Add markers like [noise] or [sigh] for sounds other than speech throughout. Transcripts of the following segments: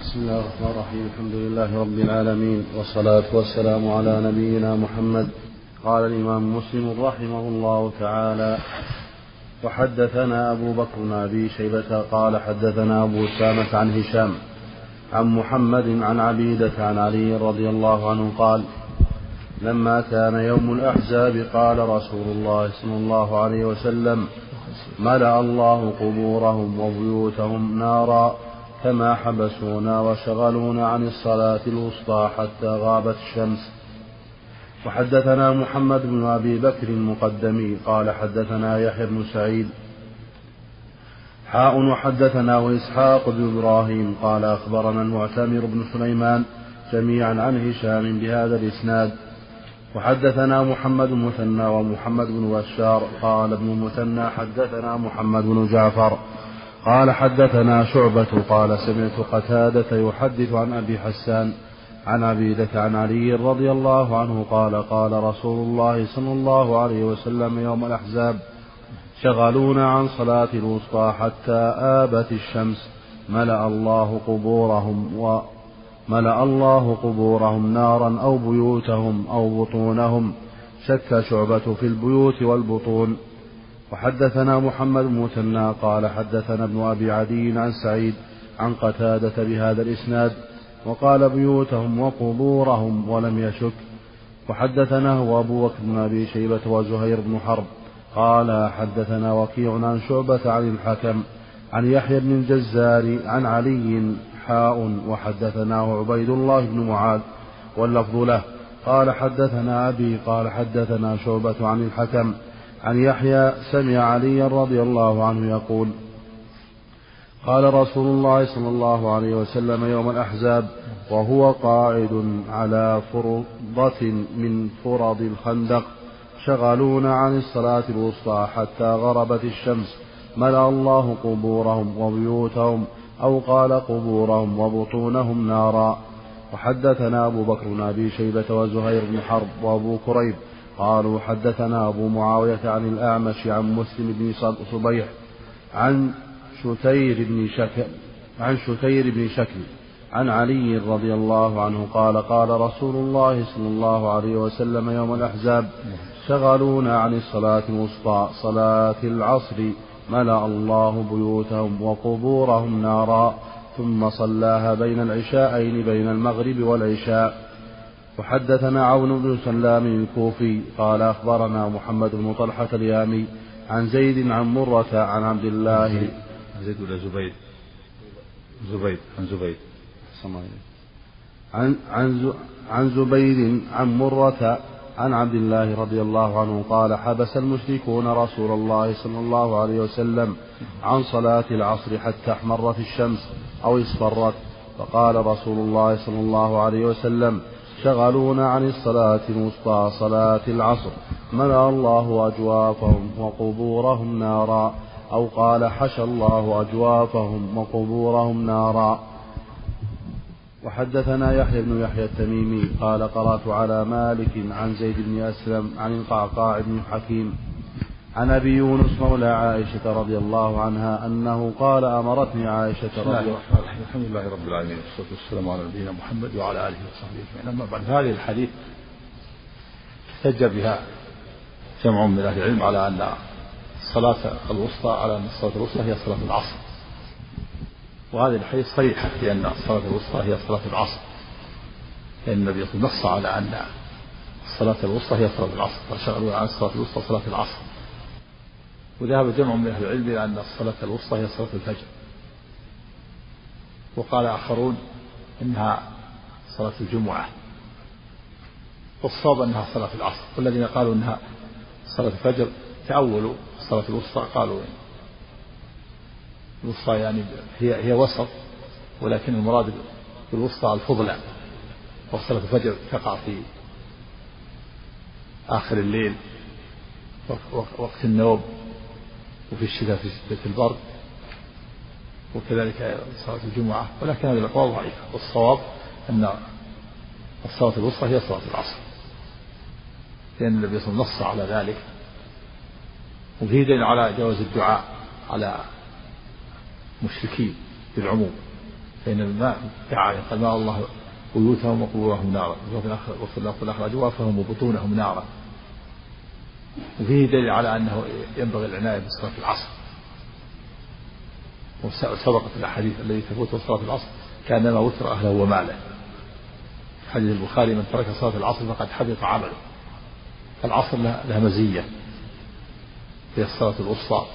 بسم الله الرحمن الرحيم. الحمد لله رب العالمين. والصلاة والسلام على نبينا محمد. قال الإمام مسلم رحمه الله تعالى وحدثنا أبو بكر بن أبي شيبة قال حدثنا أبو أسامة عن هشام عن محمد عن عبيدة عن علي رضي الله عنه قال لما كان يوم الأحزاب قال رسول الله صلى الله عليه وسلم ملأ الله قبورهم وبيوتهم نارا كما حبسونا وشغلونا عن الصلاة الوسطى حتى غابت الشمس. وحدثنا محمد بن أبي بكر المقدمي قال حدثنا يحيى بن سعيد. حاء وحدثنا وإسحاق بن إبراهيم قال أخبرنا المعتمر بن سليمان جميعا عن هشام بهذا الإسناد. وحدثنا محمد بن مثنى ومحمد بن بشار قال ابن المثنى حدثنا محمد بن جعفر قال حدثنا شعبة قال سمعت قتادة يحدث عن أبي حسان عن عبيدة عن علي رضي الله عنه قال قال رسول الله صلى الله عليه وسلم يوم الأحزاب شغلونا عن صلاة الوسطى حتى آبت الشمس ملأ الله قبورهم و ملأ الله قبورهم نارا أو بيوتهم أو بطونهم شك شعبة في البيوت والبطون وحدثنا محمد بن مثنى قال حدثنا ابن أبي عدي عن سعيد عن قتادة بهذا الإسناد وقال بيوتهم وقبورهم ولم يشك. وحدثناه أبو بكر بن أبي شيبة وزهير بن حرب قال حدثنا وكيع عن شعبة عن الحكم عن يحيى بن الجزار عن علي حاء وحدثناه عبيد الله بن معاذ واللفظ له. قال حدثنا أبي قال حدثنا شعبة عن الحكم عن يحيى سمع عليا رضي الله عنه يقول قال رسول الله صلى الله عليه وسلم يوم الأحزاب وهو قاعد على فرضة من فرض الخندق شغلونا عن الصلاة الوسطى حتى غربت الشمس ملأ الله قبورهم وبيوتهم أو قال قبورهم وبطونهم نارا. وحدثنا أبو بكر بن أبي شيبة وزهير بن حرب وأبو كريب قالوا حدثنا أبو معاوية عن الأعمش عن مسلم بن صبيح عن شتير بن شكل عن شتير بن شكل عن علي رضي الله عنه قال قال رسول الله صلى الله عليه وسلم يوم الأحزاب شغلونا عن الصلاة الوسطى صلاة العصر ملأ الله بيوتهم وقبورهم نارا ثم صلاها بين العشاءين بين المغرب والعشاء. وحدثنا عون بن سلام الكوفي قال أخبرنا محمد بن طلحة اليامي عن زيد عن مرة عن عبد الله. زيد. ولا زبيد؟ زبيد عن زبيد. عن عن عن زبيد عن مرة عن عبد الله رضي الله عنه قال حبس المشركون رسول الله صلى الله عليه وسلم عن صلاة العصر حتى احمرت الشمس أو اصفرت. فقال رسول الله صلى الله عليه وسلم شغلونا عن الصلاة الوسطى صلاة العصر. ملأ الله أجوافهم وقبورهم نارا. أو قال حشى الله أجوافهم وقبورهم نارا. وحدثنا يحيى بن يحيى التميمي قال قرأت على مالك عن زيد بن أسلم عن القعقاع بن حكيم عن أبي يونس مولى عائشة رضي الله عنها أنه قال أمرتني عائشة رضي الله عنها الحمد لله رب العالمين. والصلاة والسلام على نبينا محمد وعلى آله وصحبه أجمعين. أما بعد هذه الحديث احتج بها جمع من أهل العلم على أن الصلاة الوسطى على أن الصلاة الوسطى هي صلاة العصر. وهذه الحديث صريحة في أن الصلاة الوسطى هي صلاة العصر. لأن النبي نص على أن الصلاة الوسطى هي صلاة العصر. وشغلوا عن الصلاة الوسطى صلاة العصر. وذهب جمع من أهل العلم إلى أن الصلاة الوسطى هي صلاة الفجر. وقال آخرون إنها صلاة الجمعة. والصواب أنها صلاة العصر. والذين قالوا أنها صلاة الفجر تأولوا الصلاة الوسطى قالوا الوسطى يعني هي هي وسط ولكن المراد بالوسطى الفضلى وصلاة الفجر تقع في آخر الليل وقت النوم. وفي الشتاء في شدة البرد وكذلك صلاة الجمعة ولكن هذه الأقوال ضعيفة. والصواب أن الصلاة الوسطى هي صلاة العصر. لأن النبي صلى الله عليه وسلم نص على ذلك وفيه دليل على جواز الدعاء على مشركين بالعموم. فإن الماء دعا قال ما الله بيوتهم وقبورهم نارا وفي الآخر أجوافهم وبطونهم نارا. وفيه دليل على أنه ينبغي العناية بصلاة العصر. وسبقت الأحاديث التي تفوت صلاة العصر كأنما وتر أهله وماله. حديث البخاري من ترك صلاة العصر فقد حبط عمله. العصر لها مزية. هي الصلاة الوسطى.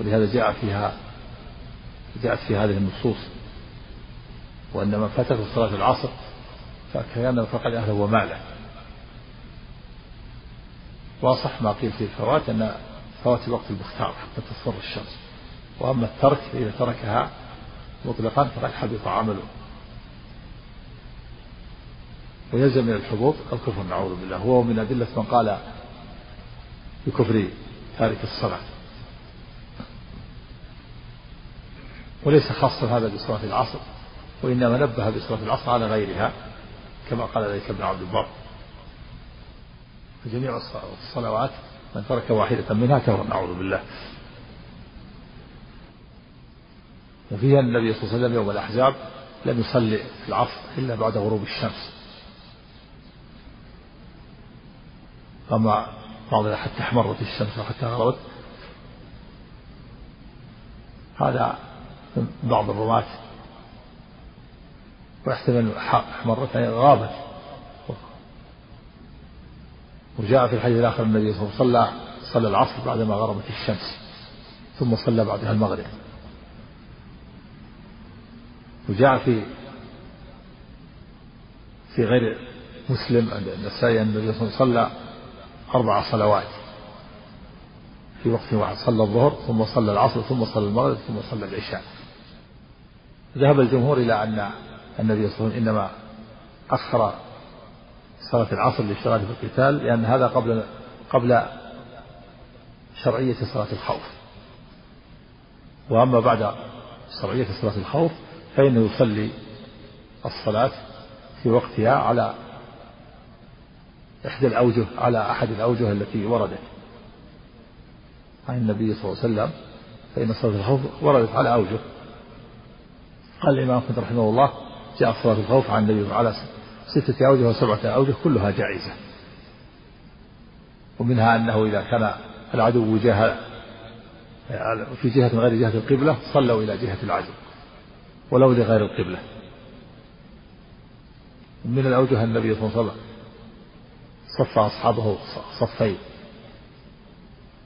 ولهذا جاء فيها جاءت في هذه النصوص. وأن من فاتته صلاة العصر فكان فقد أهله وماله. واصح ما قيل في الفوات أن فوات الوقت المختار حتى تصفر الشمس. وأما الترك إذا تركها مطلقا فقد حبط عمله. ويلزم من الحبوط الكفر نعوذ بالله. هو من أدلة من قال بكفر تارك الصلاة. وليس خاصا هذا بصلاة العصر وإنما نبه بصلاة العصر على غيرها كما قال ذلك ابن عبد البر. فجميع الصلوات من ترك واحدة منها كفر نعوذ بالله. وفيها النبي صلى الله عليه وسلم يوم الأحزاب لم يصلي العصر إلا بعد غروب الشمس. أما بعض حتى احمرت الشمس وحتى غربت. هذا بعض الرماة ويحتمل احمرت غابت. وجاء في الحديث الآخر النبي صلى الله عليه وسلم صلى العصر بعدما غربت الشمس ثم صلى بعدها المغرب. وجاء في في غير مسلم عند النسائي أن النبي صلى الله عليه وسلم صلى أربع صلوات. في وقت واحد صلى الظهر ثم صلى العصر ثم صلى المغرب ثم صلى العشاء. ذهب الجمهور إلى أن النبي صلى الله عليه وسلم إنما أخر صلاة العصر للاشتغال في القتال لأن هذا قبل قبل شرعية صلاة الخوف. وأما بعد شرعية صلاة الخوف فإنه يصلي الصلاة في وقتها على إحدى الأوجه على أحد الأوجه التي وردت. عن النبي صلى الله عليه وسلم فإن صلاة الخوف وردت على أوجه. قال الإمام أحمد رحمه الله جاء صلاة الخوف عن النبي على ستة أوجه وسبعة أوجه كلها جائزة. ومنها أنه إذا كان العدو وجاه في جهة غير جهة القبلة صلوا إلى جهة العدو ولو لغير القبلة. من الأوجه النبي صلى الله عليه وسلم صف أصحابه صفين.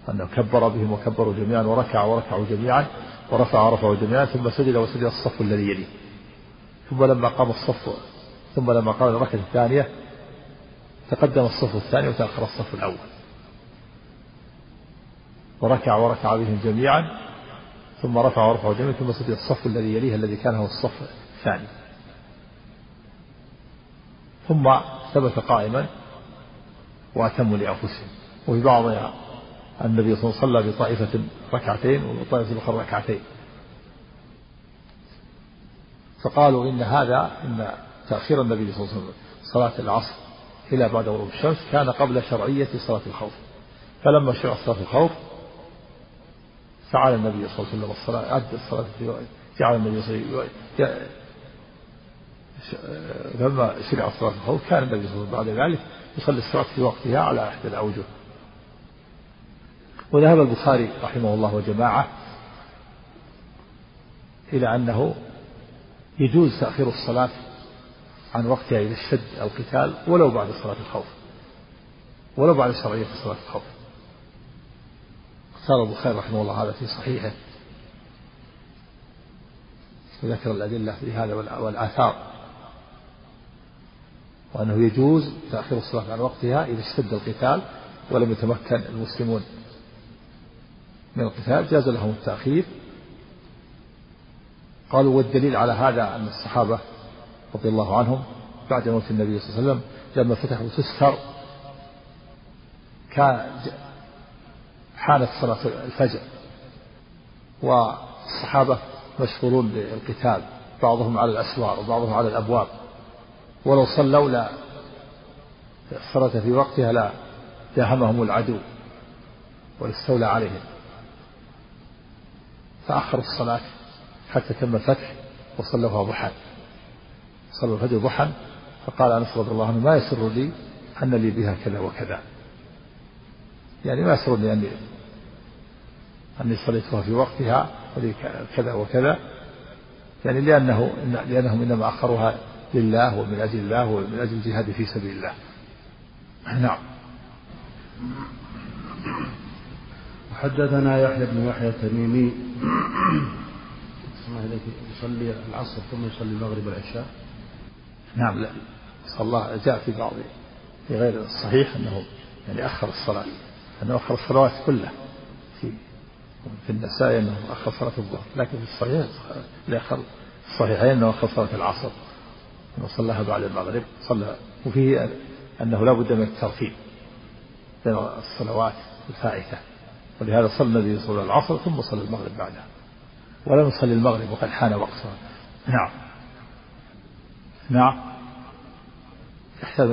أنه كبر بهم وكبروا جميعا وركع وركعوا جميعا ورفع ورفعوا جميعا ثم سجد وسجد الصف الذي يليه. ثم لما قام الصف ثم لما قام الركعة الثانية تقدم الصف الثاني وتأخر الصف الأول. وركع وركع بهم جميعا ثم رفع ورفع جميعا ثم سجد الصف الذي يليه الذي كان هو الصف الثاني. ثم ثبت قائما وأتموا لأنفسهم. وفي بعضها النبي صلى الله عليه وسلم صلى بطائفة ركعتين وطائفة الأخرى ركعتين. فقالوا إن هذا إن تأخير النبي صلى الله عليه وسلم صلاة العصر إلى بعد غروب الشمس كان قبل شرعية صلاة الخوف. فلما شرع صلاة الخوف فعل النبي صلى الله عليه وسلم الصلاة أدى الصلاة جعل النبي صلى الله عليه وسلم لما شرع صلاة الخوف كان النبي صلى الله عليه وسلم بعد ذلك يصلي الصلاة في وقتها على إحدى الأوجه. وذهب البخاري رحمه الله وجماعة إلى أنه يجوز تأخير الصلاة عن وقتها إذا اشتد القتال ولو بعد صلاة الخوف. ولو بعد شرعية صلاة الخوف. اختار البخاري رحمه الله هذا في صحيحه. وذكر الأدلة في هذا والآثار. وأنه يجوز تأخير الصلاة عن وقتها إذا اشتد القتال ولم يتمكن المسلمون من القتال جاز لهم التأخير. قالوا والدليل على هذا أن الصحابة رضي الله عنهم بعد موت النبي صلى الله عليه وسلم لما فتحوا تستر كان حانت صلاة الفجر. والصحابة مشغولون بالقتال بعضهم على الأسوار وبعضهم على الأبواب. ولو صلوا لا الصلاة في وقتها لا داهمهم العدو ولاستولى عليهم. فأخروا الصلاة حتى تم الفتح وصلوها ضحى صلوا الفجر ضحى فقال أنس رضي الله عنه ما يسر لي أن لي بها كذا وكذا. يعني ما يسرني أني أني صليتها في وقتها ولي كذا وكذا. يعني لأنه لأنهم إنما أخروها لله ومن أجل الله ومن أجل الجهاد في سبيل الله. نعم. حدثنا يحيى بن يحيى التميمي. يصلي العصر ثم يصلي المغرب والعشاء. نعم. لا صلى جاء في بعض في غير الصحيح أنه يعني أخر الصلاة. أنه أخر الصلوات كلها في في النسائي أنه أخر صلاة الظهر. لكن في الصحيح الآخر الصحيحين أنه أخر صلاة العصر. أنه صلاها بعد المغرب. صلى وفيه أنه لا بد من الترتيب بين الصلوات الفائتة. ولهذا صلى النبي صلى الله العصر ثم صلى المغرب بعدها. ولم يصلي المغرب وقد حان وقتها. نعم. نعم. يحتاج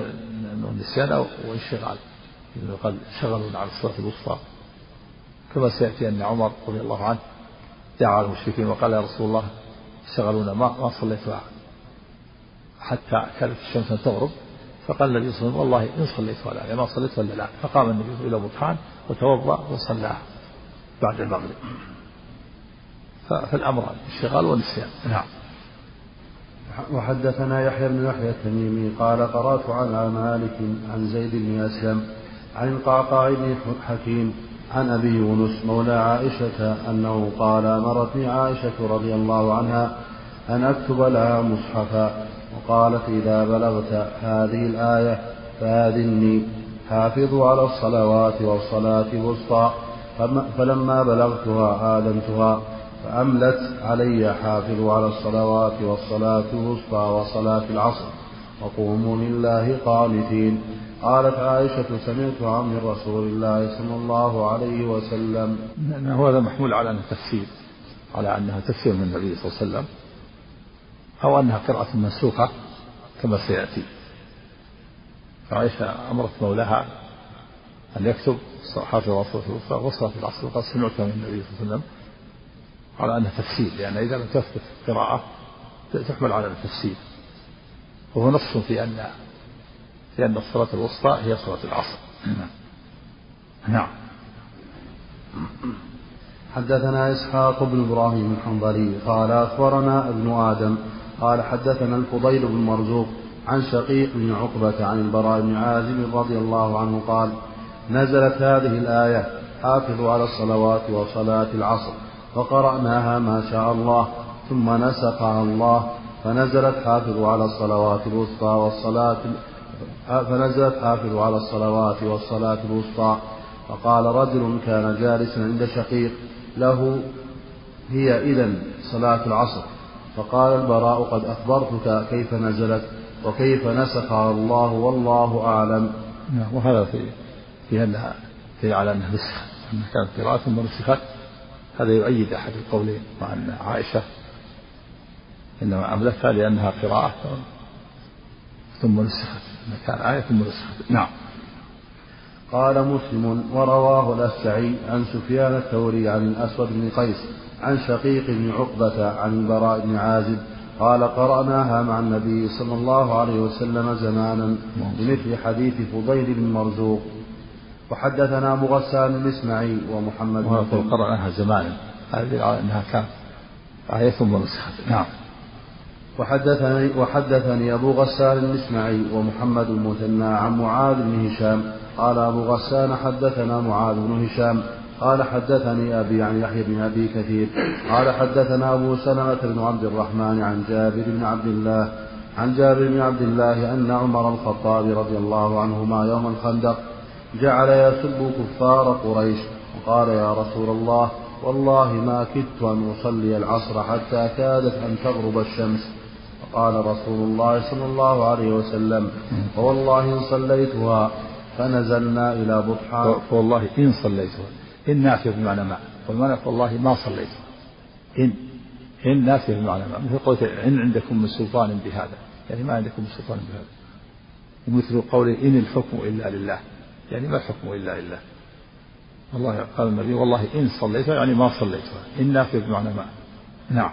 انه النسيان أو انشغال قال شغلوا عن الصلاة الوسطى. كما سيأتي أن عمر رضي الله عنه دعا على المشركين وقال يا رسول الله شغلونا ما ما صليتها حتى كانت الشمس تغرب فقال النبي صلى الله عليه وسلم والله إن صليت ولا لا ما صليت ولا لا. فقام النبي إلى بطحان وتوضأ وصلى بعد المغرب. فالأمر الشغال والنسيان نعم. وحدثنا يحيى بن يحيى التميمي قال قرأت على مالك عن زيد بن أسلم عن القعقاع بن حكيم عن أبي يونس مولى عائشة أنه قال امرتني عائشة رضي الله عنها أن أكتب لها مصحفا وقالت إذا بلغت هذه الآية فآذني. حافظوا على الصلوات والصلاة الوسطى فلما بلغتها آذنتها. فأملت علي حافظوا على الصلوات والصلاة الوسطى وصلاة العصر. وقوموا لله قانتين. قالت عائشة سمعتها من رسول الله صلى الله عليه وسلم. هو هذا محمول على أنه تفسير على أنها تفسير من النبي صلى الله عليه وسلم أو أنها قراءة منسوخة كما سيأتي. فعائشة أمرت مولاها أن يكتب حافظ الوسطى وصلاة العصر وقد سمعتها من النبي صلى الله عليه وسلم. على أنها تفسير لأن إذا لم تثبت قراءة تحمل على التفسير. وهو نص في أن في أن الصلاة الوسطى هي صلاة العصر. نعم. حدثنا إسحاق بن إبراهيم الحنظلي قال أخبرنا ابن آدم قال حدثنا الفضيل بن مرزوق عن شقيق بن عقبة عن البراء بن عازب رضي الله عنه قال نزلت هذه الآية حافظوا على الصلوات وصلاة العصر. فقرأناها ما شاء الله ثم نسخها الله فنزلت حافظوا على الصلوات الوسطى والصلاة فنزلت حافظوا على الصلوات والصلاة الوسطى. فقال رجل كان جالسا عند شقيق له هي إذا صلاة العصر. فقال البراء قد أخبرتك كيف نزلت وكيف نسخها الله والله أعلم. نعم وهذا في في أنها في على أنها نسخة أنها كانت قراءة ثم نسخت هذا يؤيد أحد القولين مع أن عائشة. إنما أملتها لأنها قراءة ثم نسخت. كان آية ثم نسخت. نعم. قال مسلم ورواه الأسعي عن سفيان الثوري عن الأسود بن قيس عن شقيق بن عقبة عن البراء بن عازب قال قرأناها مع النبي صلى الله عليه وسلم زمانا بمثل حديث فضيل بن مرزوق وحدثنا ابو غسان الاسماعي ومحمد بن قرأناها زمانا هذه إنها كانت آية ثم نسخت نعم. وحدثني وحدثني أبو غسان الاسماعي ومحمد المثنى عن معاذ بن هشام. قال أبو غسان حدثنا معاذ بن هشام. قال حدثني أبي عن يحيى بن أبي كثير. قال حدثنا أبو سلمة بن عبد الرحمن عن جابر بن عبد الله. عن جابر بن عبد الله أن عمر الخطاب رضي الله عنهما يوم الخندق جعل يسب كفار قريش. وقال يا رسول الله والله ما كدت أن أصلي العصر حتى كادت أن تغرب الشمس. فقال رسول الله صلى الله عليه وسلم فوالله إن صليتها فنزلنا إلى بطحان. فوالله إن صليتها إن نافية بمعنى ما والمعنى فوالله ما صليتها. إن إن نافية بمعنى ما مثل قولة إن عندكم من سلطان بهذا. يعني ما عندكم من سلطان بهذا. ومثل قوله إن الحكم إلا لله. يعني ما الحكم إلا لله؟ والله قال النبي والله إن صليت يعني ما صليت إن نافية بمعنى ما. نعم.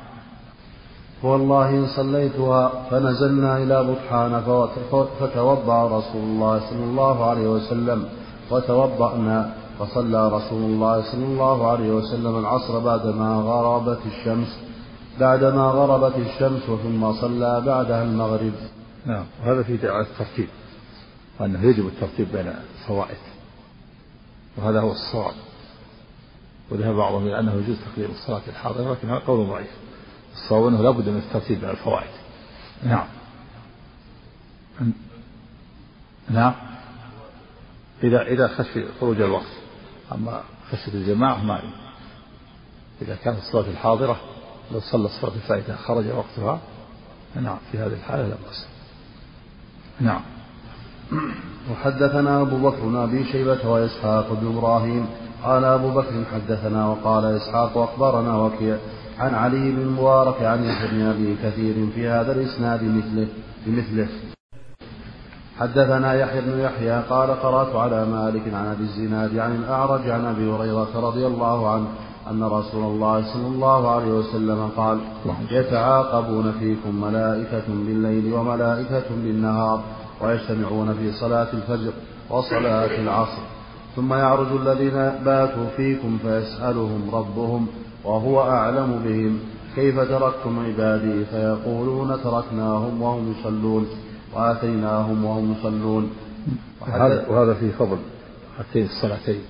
فوالله إن صليتها فنزلنا إلى بطحان فتوضأ رسول الله صلى الله عليه وسلم. وتوضأنا فصلى رسول الله صلى الله عليه وسلم العصر بعدما غربت الشمس. بعدما غربت الشمس ثم صلى بعدها المغرب. نعم. وهذا في الترتيب. وأنه يجب الترتيب بين الفوائد وهذا هو الصواب. وذهب بعضهم إلى أنه يجوز تقديم الصلاة الحاضرة لكن هذا قول ضعيف. الصواب أنه لابد من الترتيب بين الفوائد. نعم. نعم. إذا إذا خشي خروج الوقت. أما خشية الجماعة ما إذا كانت الصلاة الحاضرة لو صلى الصلاة الفائتة خرج وقتها نعم في هذه الحالة لا بأس. نعم. وحدثنا أبو بكر بن أبي شيبة وإسحاق بن إبراهيم. قال أبو بكر حدثنا وقال إسحاق أخبرنا وكيع عن علي بن المبارك عن ابن أبي كثير في هذا الإسناد مثله بمثله. حدثنا يحيى بن يحيى قال قرأت على مالك عن أبي الزناد عن الأعرج عن أبي هريرة رضي الله عنه أن رسول الله صلى الله عليه وسلم قال يتعاقبون فيكم ملائكة بالليل وملائكة بالنهار. ويجتمعون في صلاة الفجر وصلاة العصر. ثم يعرج الذين باتوا فيكم فيسألهم ربهم وهو أعلم بهم. كيف تركتم عبادي فيقولون تركناهم وهم يصلون وآتيناهم وهم يصلون. وهذا, وهذا في فضل. هاتين الصلاتين.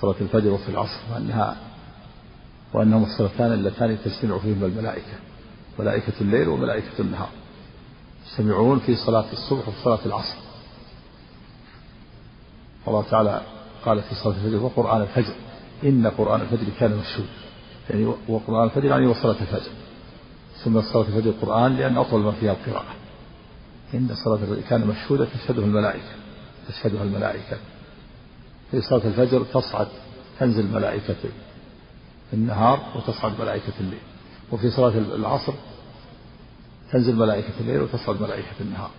صلاة الفجر وفي العصر وأنها وأنهما الصلاتان اللتان تجتمع فيهما الملائكة. ملائكة الليل وملائكة النهار. يجتمعون في صلاة الصبح وفي صلاة العصر. الله تعالى قال في صلاة الفجر وقرآن الفجر. إن قرآن الفجر كان مشهود يعني وقرآن الفجر يعني وصلاة الفجر. ثم صلاة الفجر القرآن لأن أطول ما فيها القراءة. إن صلاة الفجر كان مشهودة تشهده الملائكة تشهدها الملائكة. في صلاة الفجر تصعد تنزل ملائكة النهار وتصعد ملائكة الليل. وفي صلاة العصر تنزل ملائكة الليل وتصعد ملائكة النهار.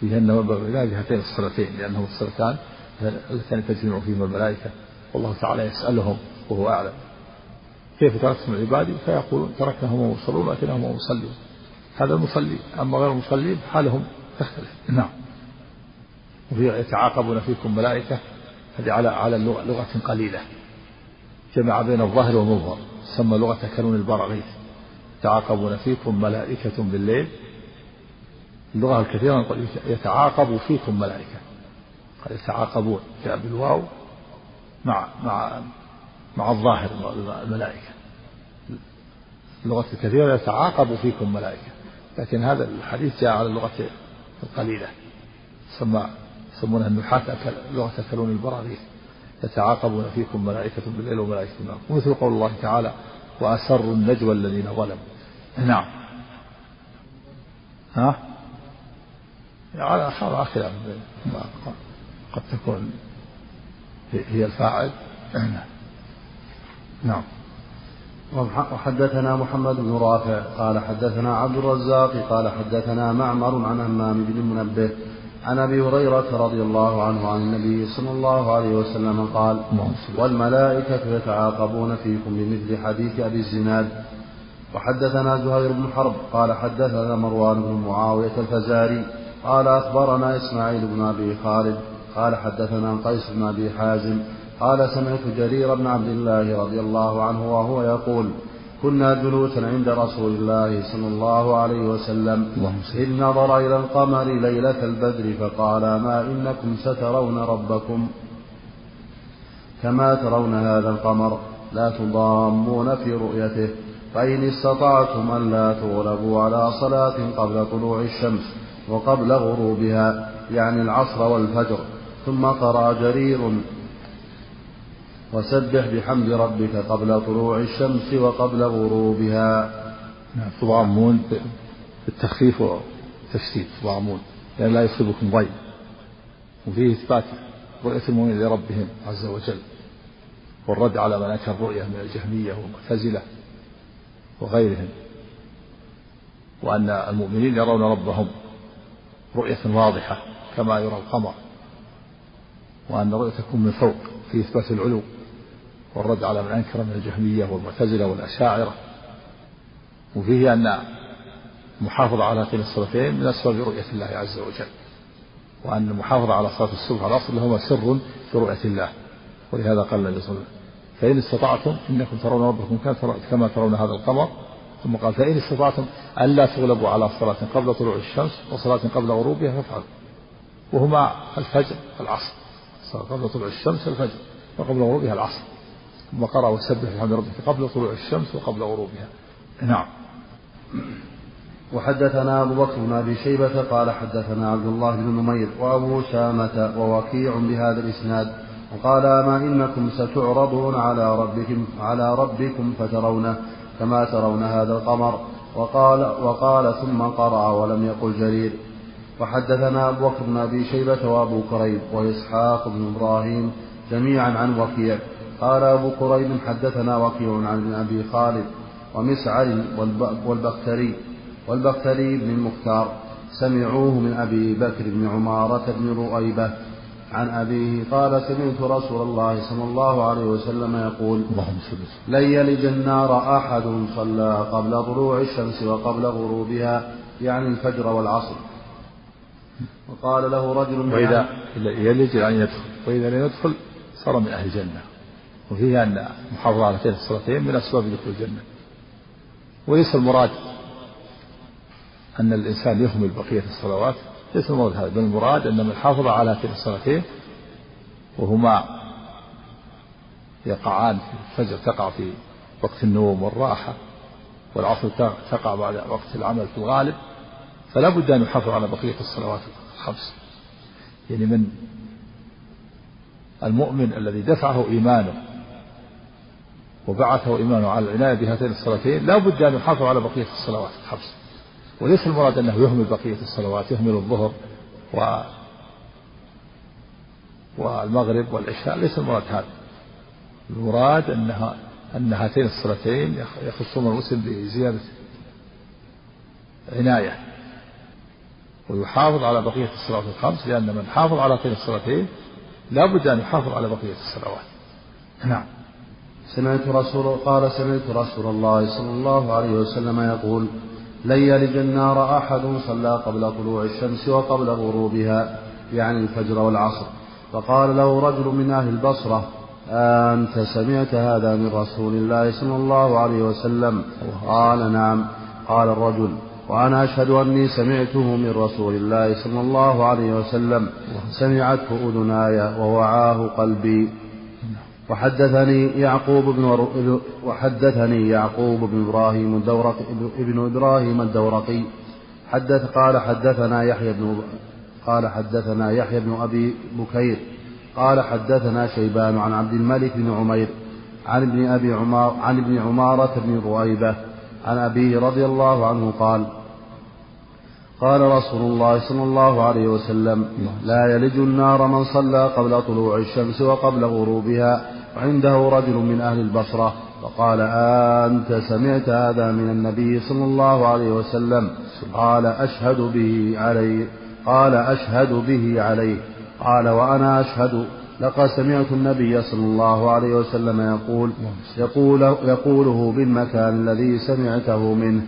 فيهن وبغيرها بهاتين الصلاتين لأنهما الصلاتان اللتان تجمع فيهما الملائكة والله تعالى يسألهم وهو أعلم. كيف تركتم عبادي؟ فيقولون تركناهم ومصلون وأتيناهم ومصلون هذا المصلي أما غير المصلين حالهم تختلف. نعم. يتعاقبون فيكم ملائكة هذه على على لغة قليلة. جمع بين الظاهر والمظهر تسمى لغة كانون البراغيث يتعاقبون فيكم ملائكة بالليل. اللغة الكثيرة يتعاقب فيكم ملائكة. قال يتعاقبون جاء بالواو مع مع مع الظاهر الملائكة. اللغة الكثيرة يتعاقب فيكم ملائكة. لكن هذا الحديث جاء على اللغة القليلة. سمى يسمونها النحاة لغة أكلون البراغيث يتعاقبون فيكم ملائكة بالليل وملائكة بالنهار. ومثل قول الله تعالى وأسروا النجوى الذين ظلموا. نعم. ها؟ على على خلاف قد تكون هي الفاعل. نعم. وحدثنا محمد بن رافع قال حدثنا عبد الرزاق قال حدثنا معمر عن همام بن المنبه عن أبي هريرة رضي الله عنه عن النبي صلى الله عليه وسلم قال والملائكة يتعاقبون فيكم بمثل حديث أبي الزناد. وحدثنا زهير بن حرب قال حدثنا مروان بن معاوية الفزاري قال أخبرنا إسماعيل بن أبي خالد قال حدثنا قيس بن أبي حازم قال سمعت جرير بن عبد الله رضي الله عنه وهو يقول كنا جلوسا عند رسول الله صلى الله عليه وسلم. إذ نظر إلى القمر ليلة البدر فقال ما إنكم سترون ربكم كما ترون هذا القمر لا تضامون في رؤيته فإن استطعتم أن لا تغلبوا على صلاة قبل طلوع الشمس وقبل غروبها يعني العصر والفجر. ثم قرأ جرير وسبح بحمد ربك قبل طلوع الشمس وقبل غروبها. نعم. تضامون بالتخفيف والتشديد. تضامون لأن لا يصيبكم ضيق. وفيه إثبات رؤية المؤمنين لربهم عز وجل. والرد على من أنكر الرؤية من الجهمية والمعتزلة وغيرهم. وأن المؤمنين يرون ربهم رؤية واضحة كما يرى القمر. وأن الرؤية تكون من فوق في إثبات العلو. والرد على من أنكر من الجهمية والمعتزلة والأشاعرة. وفيه أن المحافظة على هاتين الصلاتين من أسباب رؤية الله عز وجل. وأن المحافظة على صلاة الصبح والعصر لهما سر في رؤية الله. ولهذا قال النبي صلى الله عليه وسلم فإن استطعتم إنكم ترون ربكم كما ترون هذا القمر. ثم قال فإن استطعتم ألا تغلبوا على صلاة قبل طلوع الشمس وصلاة قبل غروبها فافعلوا. وهما الفجر العصر صلاة قبل طلوع الشمس الفجر وقبل غروبها العصر. ثم قرأ وسبح بحمد ربك قبل طلوع الشمس وقبل غروبها. نعم. وحدثنا أبو بكر بن أبي شيبة قال حدثنا عبد الله بن نمير وأبو شامة ووكيع بهذا الإسناد وقال أما إنكم ستعرضون على ربكم على ربكم فترونه كما ترون هذا القمر. وقال وقال ثم قرأ ولم يقل جرير. وحدثنا أبو بكر بن أبي شيبة وأبو كريب وإسحاق بن إبراهيم جميعا عن وكيع. قال أبو كريب حدثنا وكيع عن أبي خالد ومسعر والبختري. والبختري بن المختار. سمعوه من أبي بكر بن عمارة بن رؤيبة. عن أبيه قال سمعت رسول الله صلى الله عليه وسلم يقول لن يلج النار أحد صلى قبل طلوع الشمس وقبل غروبها يعني الفجر والعصر. وقال له رجل من وإذا يلج يعني يدخل. وإذا لم يدخل صار من أهل الجنة. وفيه أن محافظة على هاتين الصلاتين من أسباب دخول الجنة. وليس المراد أن الإنسان يهمل بقية الصلوات ليس المراد هذا بل المراد أن من حافظ على هاتين الصلاتين وهما يقعان الفجر تقع في وقت النوم والراحة والعصر تقع بعد وقت العمل في الغالب. فلا بد أن يحافظ على بقية الصلوات الخمس. يعني من المؤمن الذي دفعه إيمانه وبعثه إيمانه على العناية بهاتين الصلاتين لا بد أن يحافظ على بقية الصلوات الخمس وليس المراد أنه يهمل بقية الصلوات يهمل الظهر و والمغرب والعشاء ليس المراد هذا. المراد أنها أن هاتين الصلاتين يخصون المسلم بزيادة عناية. ويحافظ على بقية الصلوات الخمس لأن من حافظ على هاتين الصلاتين لا بد أن يحافظ على بقية الصلوات. نعم. سمعت رسول قال سمعت رسول الله صلى الله عليه وسلم يقول لن يلج النار أحد صلى قبل طلوع الشمس وقبل غروبها يعني الفجر والعصر. فقال له رجل من أهل البصرة أنت سمعت هذا من رسول الله صلى الله عليه وسلم؟ قال نعم. قال الرجل وأنا أشهد أني سمعته من رسول الله صلى الله عليه وسلم سمعته أذناي ووعاه قلبي. وحدثني يعقوب بن وحدثني يعقوب بن إبراهيم الدورقي ابن إبراهيم الدورقي. حدث قال حدثنا يحيى بن قال حدثنا يحيى بن أبي بكير. قال حدثنا شيبان عن عبد الملك بن عمير عن ابن أبي عمار عن ابن عمارة بن رؤيبة عن أبيه رضي الله عنه قال قال رسول الله صلى الله عليه وسلم لا يلج النار من صلى قبل طلوع الشمس وقبل غروبها وعنده رجل من أهل البصرة فقال أنت سمعت هذا من النبي صلى الله عليه وسلم؟ قال أشهد به عليه قال أشهد به عليه قال وأنا أشهد. لقد سمعت النبي صلى الله عليه وسلم يقول يقول يقوله بالمكان الذي سمعته منه.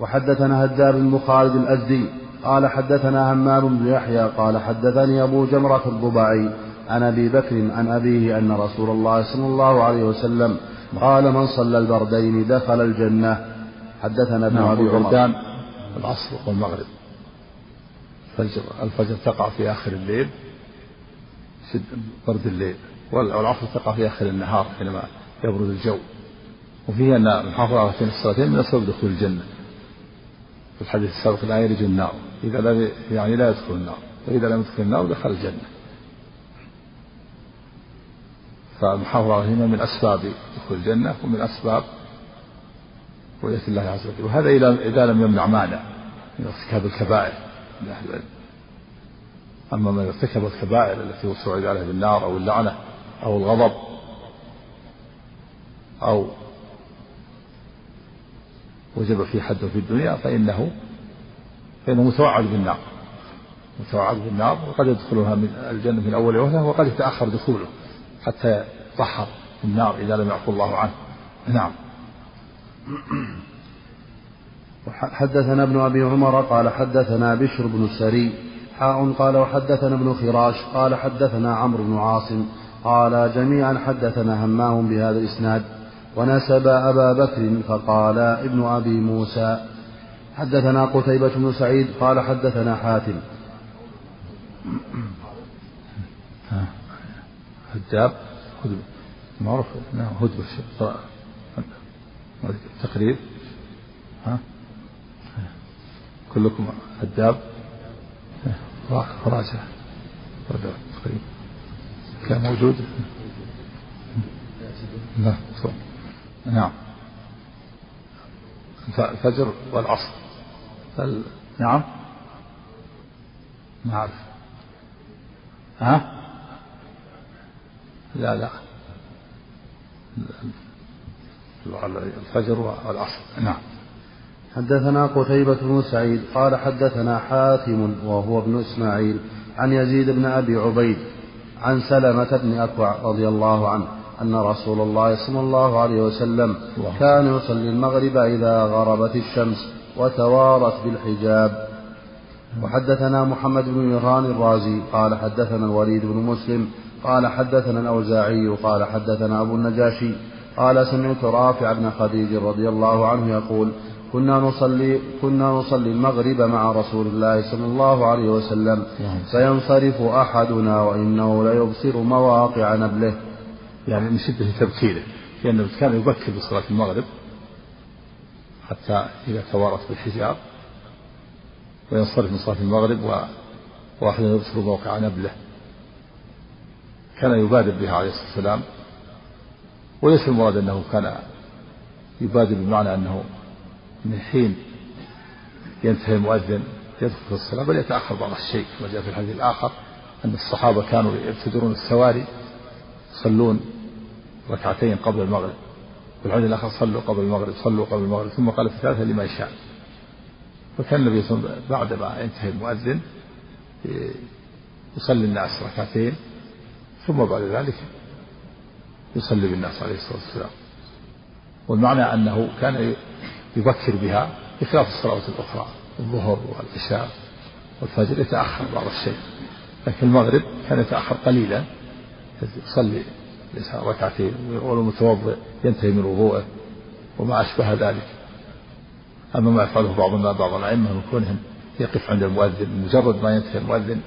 وحدثنا هداب بن خالد الأزدي قال حدثنا همام بن يحيى قال حدثني أبو جمرة الضبعي. عن أبي بكر عن أبيه أن رسول الله صلى الله عليه وسلم قال من صلى البردين دخل الجنة. حدثنا ابن نعم، أبي عمر. العصر والمغرب. الفجر الفجر تقع في آخر الليل شد برد الليل. والعصر تقع في آخر النهار حينما يبرد الجو. وفيه أن المحافظة على هاتين الصلاتين من أسباب دخول الجنة. في الحديث السابق لا يلج النار. إذا لم يعني لا يدخل النار. وإذا لم يدخل النار دخل الجنة. فالمحافظة عليهما من أسباب دخول الجنة ومن أسباب رؤية الله عز وجل. وهذا إذا لم يمنع مانع من ارتكاب الكبائر من أهل العلم. أما من ارتكب الكبائر التي هو سعد عليه بالنار أو اللعنة أو الغضب أو وجب فيه حد في الدنيا فإنه فإنه متوعد بالنار. متوعد بالنار وقد يدخلها من الجنة من أول وهلة وقد يتأخر دخوله. حتى يطهر في النار إذا لم يعفو الله عنه. نعم. حدثنا ابن أبي عمر قال حدثنا بشر بن السري حاء قال وحدثنا ابن خراش قال حدثنا عمرو بن عاصم قال جميعا حدثنا همام بهذا الإسناد ونسب أبا بكر فقال ابن أبي موسى. حدثنا قتيبة بن سعيد قال حدثنا حاتم. هجاب معروف. نعم هدبة تقريب. ها؟ كلكم هداب راجع. تقريب. كان موجود؟ لا. نعم. الفجر والعصر. فال... نعم. ما أعرف ها؟ لا لا. الفجر والعصر. نعم. حدثنا قتيبة بن سعيد قال حدثنا حاتم وهو ابن إسماعيل عن يزيد بن أبي عبيد عن سلمة بن أكوع رضي الله عنه أن رسول الله صلى الله عليه وسلم كان يصلي المغرب إذا غربت الشمس وتوارت بالحجاب. وحدثنا محمد بن مهران الرازي قال حدثنا الوليد بن مسلم قال حدثنا الأوزاعي قال حدثنا أبو النجاشي قال سمعت رافع بن خديج رضي الله عنه يقول كنا نصلي كنا نصلي المغرب مع رسول الله صلى الله عليه وسلم فينصرف أحدنا وإنه ليبصر مواقع نبله. يعني من شدة تبكيره لأنه كان يبكر بصلاة المغرب حتى إذا توارت بالحجاب وينصرف من صلاة المغرب وواحد يبصر موقع نبله. كان يبادر بها عليه الصلاة والسلام وليس المراد أنه كان يبادر بمعنى أنه من حين ينتهي المؤذن يدخل الصلاة بل يتأخر بعض الشيء كما جاء في الحديث الآخر أن الصحابة كانوا يبتدرون السواري يصلون ركعتين قبل المغرب والحديث الآخر صلوا قبل المغرب صلوا قبل المغرب ثم قال في الثالثة لمن شاء. فكان النبي صلى الله عليه وسلم بعدما ينتهي المؤذن يصلي الناس ركعتين ثم بعد ذلك يصلي بالناس عليه الصلاة والسلام. والمعنى أنه كان يبكر بها بخلاف الصلوات الأخرى الظهر والعشاء والفجر يتأخر بعض الشيء. لكن المغرب كان يتأخر قليلا يصلي ركعتين والمتوضئ ينتهي من وضوءه وما أشبه ذلك. أما ما يفعله بعض الناس بعض الأئمة من كونهم يقف عند المؤذن مجرد ما ينتهي المؤذن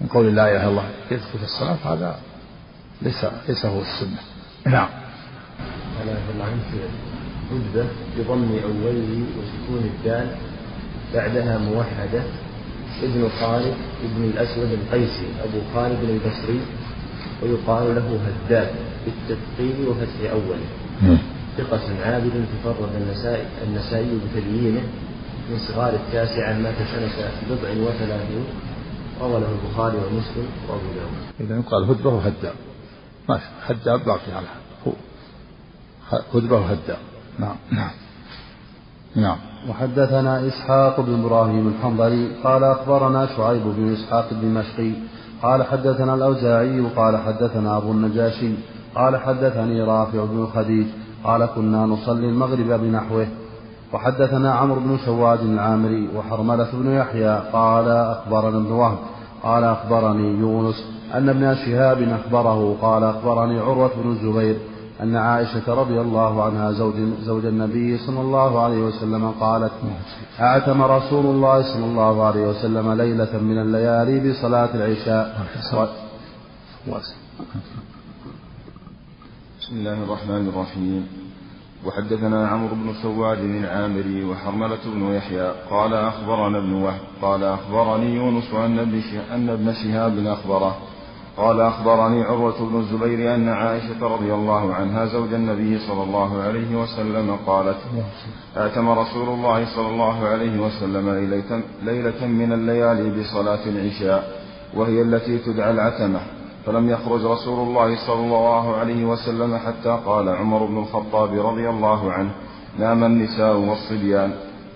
من قول لا إله إلا الله. يدخل في الصلاة هذا ليس ليس هو السنة. نعم. لا الله. عنك عدبة بضم أوله وسكون الدال بعدها موحدة ابن خالد ابن الأسود القيسي أبو خالد البصري ويقال له هداد بالتثقيل وفتح أوله. ثقة عابد تفرد النسائي النسائي بتبيينه من صغار التاسعة مات سنة بضع وثلاثين روى له البخاري ومسلم وابو داود. إذا يقال هدبة وهداب. ماشي هداب باقي على هو هدبة وهداب. نعم نعم. نعم. وحدثنا إسحاق بن إبراهيم الحنظلي قال أخبرنا شعيب بن إسحاق الدمشقي قال حدثنا الأوزاعي قال حدثنا أبو النجاشي قال حدثني رافع بن خديج قال كنا نصلي المغرب بنحوه وحدثنا عمرو بن شواد العامري وحرملة بن يحيى قال أخبرنا ابن وهب. قال أخبرني يونس أن ابن شهاب أخبره. قال أخبرني عروة بن الزبير أن عائشة رضي الله عنها زوج, زوج النبي صلى الله عليه وسلم قالت أعتم رسول الله صلى الله عليه وسلم ليلة من الليالي بصلاة العشاء. بسم الله الرحمن الرحيم. وحدثنا عمرو بن سواد العامري وحرملة بن يحيى قال أخبرنا ابن وهب قال أخبرني يونس أن ابن, أن ابن شهاب أخبره. قال أخبرني عروة بن الزبير أن عائشة رضي الله عنها زوج النبي صلى الله عليه وسلم قالت اعتم رسول الله صلى الله عليه وسلم ليلة من الليالي بصلاة العشاء وهي التي تدعى العتمة. فلم يخرج رسول الله صلى الله عليه وسلم حتى قال عمر بن الخطاب رضي الله عنه نام النساء والصبيان.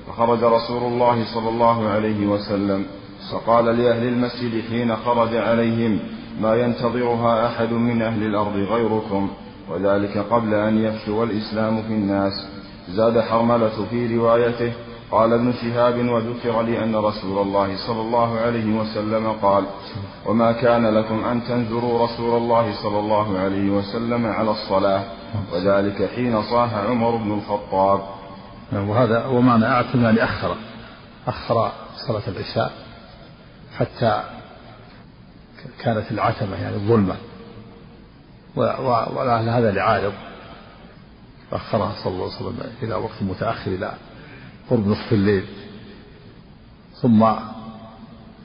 فخرج رسول الله صلى الله عليه وسلم فقال لأهل المسجد حين خرج عليهم ما ينتظرها أحد من أهل الأرض غيركم. وذلك قبل أن يفشو الإسلام في الناس. زاد حرملة في روايته قال ابن شهاب وذكر لي أن رسول الله صلى الله عليه وسلم قال وما كان لكم أن تنذروا رسول الله صلى الله عليه وسلم على الصلاة وذلك حين صاح عمر بن الخطاب. وهذا ومعنى أعتم يعني أخر أخر صلاة العشاء حتى كانت العتمة يعني الظلمة. ولعل هذا لعارض أخرها صلى الله عليه وسلم إلى وقت متأخر إلى قرب نصف الليل. ثم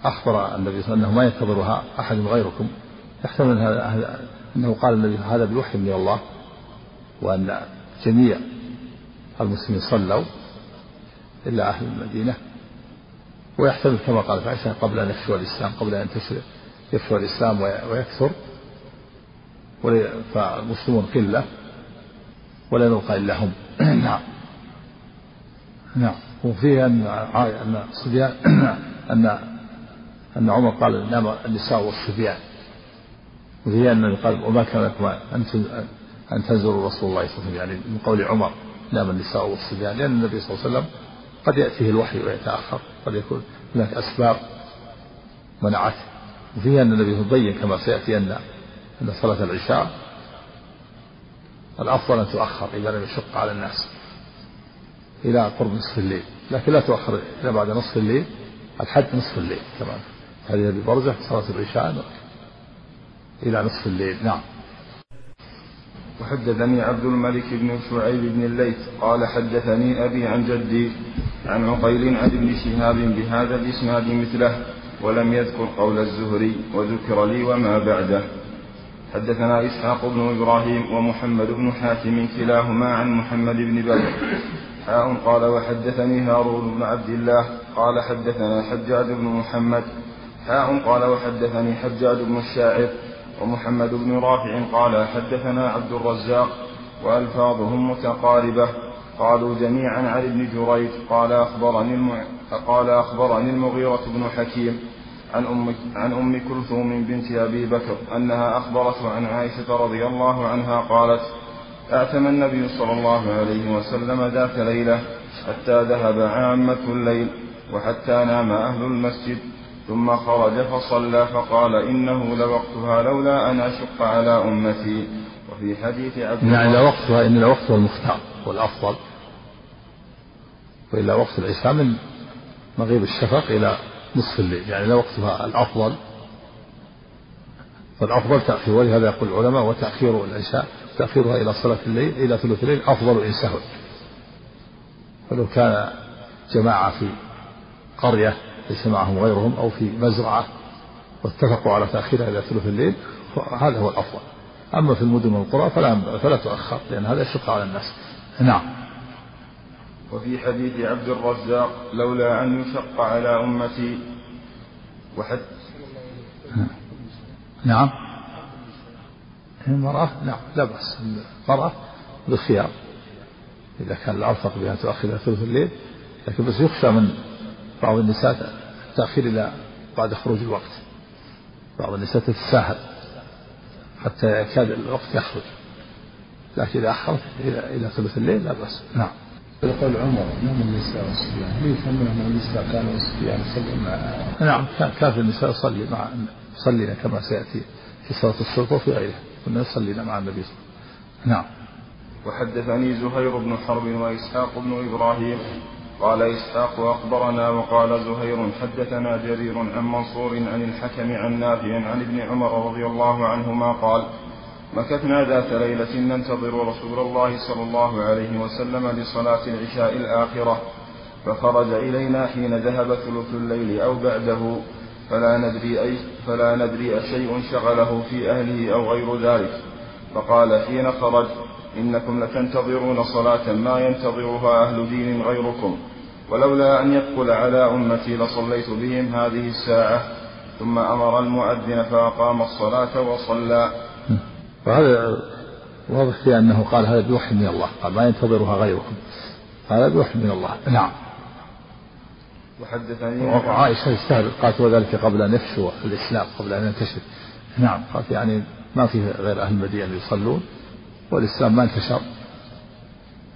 أخبر النبي صلى الله عليه وسلم أنه ما ينتظرها أحد غيركم. يحتمل هذا أنه قال النبي هذا بوحي من الله وأن جميع المسلمين صلوا إلا أهل المدينة. ويحتمل كما قال عائشة قبل أن يفشو الإسلام قبل أن ينتشر يفشو الإسلام ويكثر فالمسلمون قلة ولا نلقى إلا هم. [clears throat] نعم. نعم. وفيه أن أن الصبيان [clears throat] أن أن عمر قال نام النساء والصبيان. وفيه أن قال وما كان لكم أن تنزلوا رسول الله صلى الله عليه وسلم يعني من قول عمر نام النساء والصبيان. لأن النبي صلى الله عليه وسلم قد يأتيه الوحي ويتأخر قد يكون هناك أسباب منعته. وفيه أن النبي بين كما سيأتي أن أن صلاة العشاء الأفضل أن تؤخر إذا لم يشق على الناس. إلى قرب نصف الليل. لكن لا تؤخر إلى بعد نصف الليل الحد نصف الليل كمان. هذه أبي برزة صلاة العشاء. إلى نصف الليل. نعم. وحدثني عبد الملك بن شعيب بن الليث. قال حدثني أبي عن جدي عن عقيل عن ابن شهاب بهذا الإسناد مثله ولم يذكر قول الزهري وذكر لي وما بعده. حدثنا إسحاق بن إبراهيم ومحمد بن حاتم كلاهما عن محمد بن بدر. قال وحدثني هارون بن عبد الله. قال حدثنا حجاج بن محمد. حاء قال وحدثني حجاج بن الشاعر ومحمد بن رافع. قال حدثنا عبد الرزاق وألفاظهم متقاربة. قالوا جميعا عن ابن جريج. قال أخبرني الم... قال أخبرني المغيرة بن حكيم عن أم عن أم كلثوم بنت أبي بكر أنها أخبرته عن عائشة رضي الله عنها. قالت أعتم النبي صلى الله عليه وسلم ذات ليلة حتى ذهب عامة الليل وحتى نام أهل المسجد ثم خرج فصلى فقال إنه لوقتها لولا أن أشق على أمتي. وفي حديث عبد يعني لوقتها إن لوقتها المختار والأفضل وإلا وقت العشاء من مغيب الشفق إلى نصف الليل. يعني لوقتها الأفضل فالأفضل تأخير ولهذا يقول العلماء وتأخير العشاء تأخيرها إلى صلاة الليل إلى ثلث الليل أفضل إن سهل. فلو كان جماعة في قرية ليس معهم غيرهم أو في مزرعة واتفقوا على تأخيرها إلى ثلث الليل فهذا هو الأفضل. أما في المدن والقرى فلا فلا تؤخر لأن هذا يشق على الناس. نعم. وفي حديث عبد الرزاق لولا أن يشق على أمتي وحد. نعم. المرأة؟ نعم لا بأس. المرأة بالخيار. إذا كان الأرفق بها تؤخر إلى ثلث الليل لكن بس يخشى من بعض النساء التأخير إلى بعد خروج الوقت. بعض النساء تتساهل حتى يكاد الوقت يخرج. لكن إذا أخرت إلى إلى ثلث الليل لا بأس. نعم. يقول عمر نعم النساء والصبيان؟ يفهم أن النساء كانوا والصبيان يصلون مع نعم كان في النساء يصلي مع يصلين كما سيأتي في صلاة الصبح وفي غيره كنا يصلين مع النبي صلى الله عليه وسلم. نعم. وحدثني زهير بن حرب وإسحاق بن إبراهيم. قال إسحاق أخبرنا وقال زهير حدثنا جرير عن منصور عن الحكم عن نافع عن ابن عمر رضي الله عنهما قال مكثنا ذات ليلة ننتظر رسول الله صلى الله عليه وسلم لصلاة العشاء الآخرة فخرج إلينا حين ذهب ثلث الليل أو بعده فلا ندري أي فلا ندري أشيء شغله في أهله أو غير ذلك. فقال حين خرج إنكم لتنتظرون صلاة ما ينتظرها أهل دين غيركم. ولولا أن يثقل على أمتي لصليت بهم هذه الساعة. ثم أمر المؤذن فأقام الصلاة وصلى. وهذا واضح في أنه قال هذا بوحي من الله قال ما ينتظرها غيركم. هذا بوحي من الله. نعم. وحدثني. وعائشة استهل قالت وذلك قبل أن يفشو الإسلام قبل أن ينتشر. نعم قالت يعني ما فيه غير أهل المدينة يصلون والإسلام ما انتشر.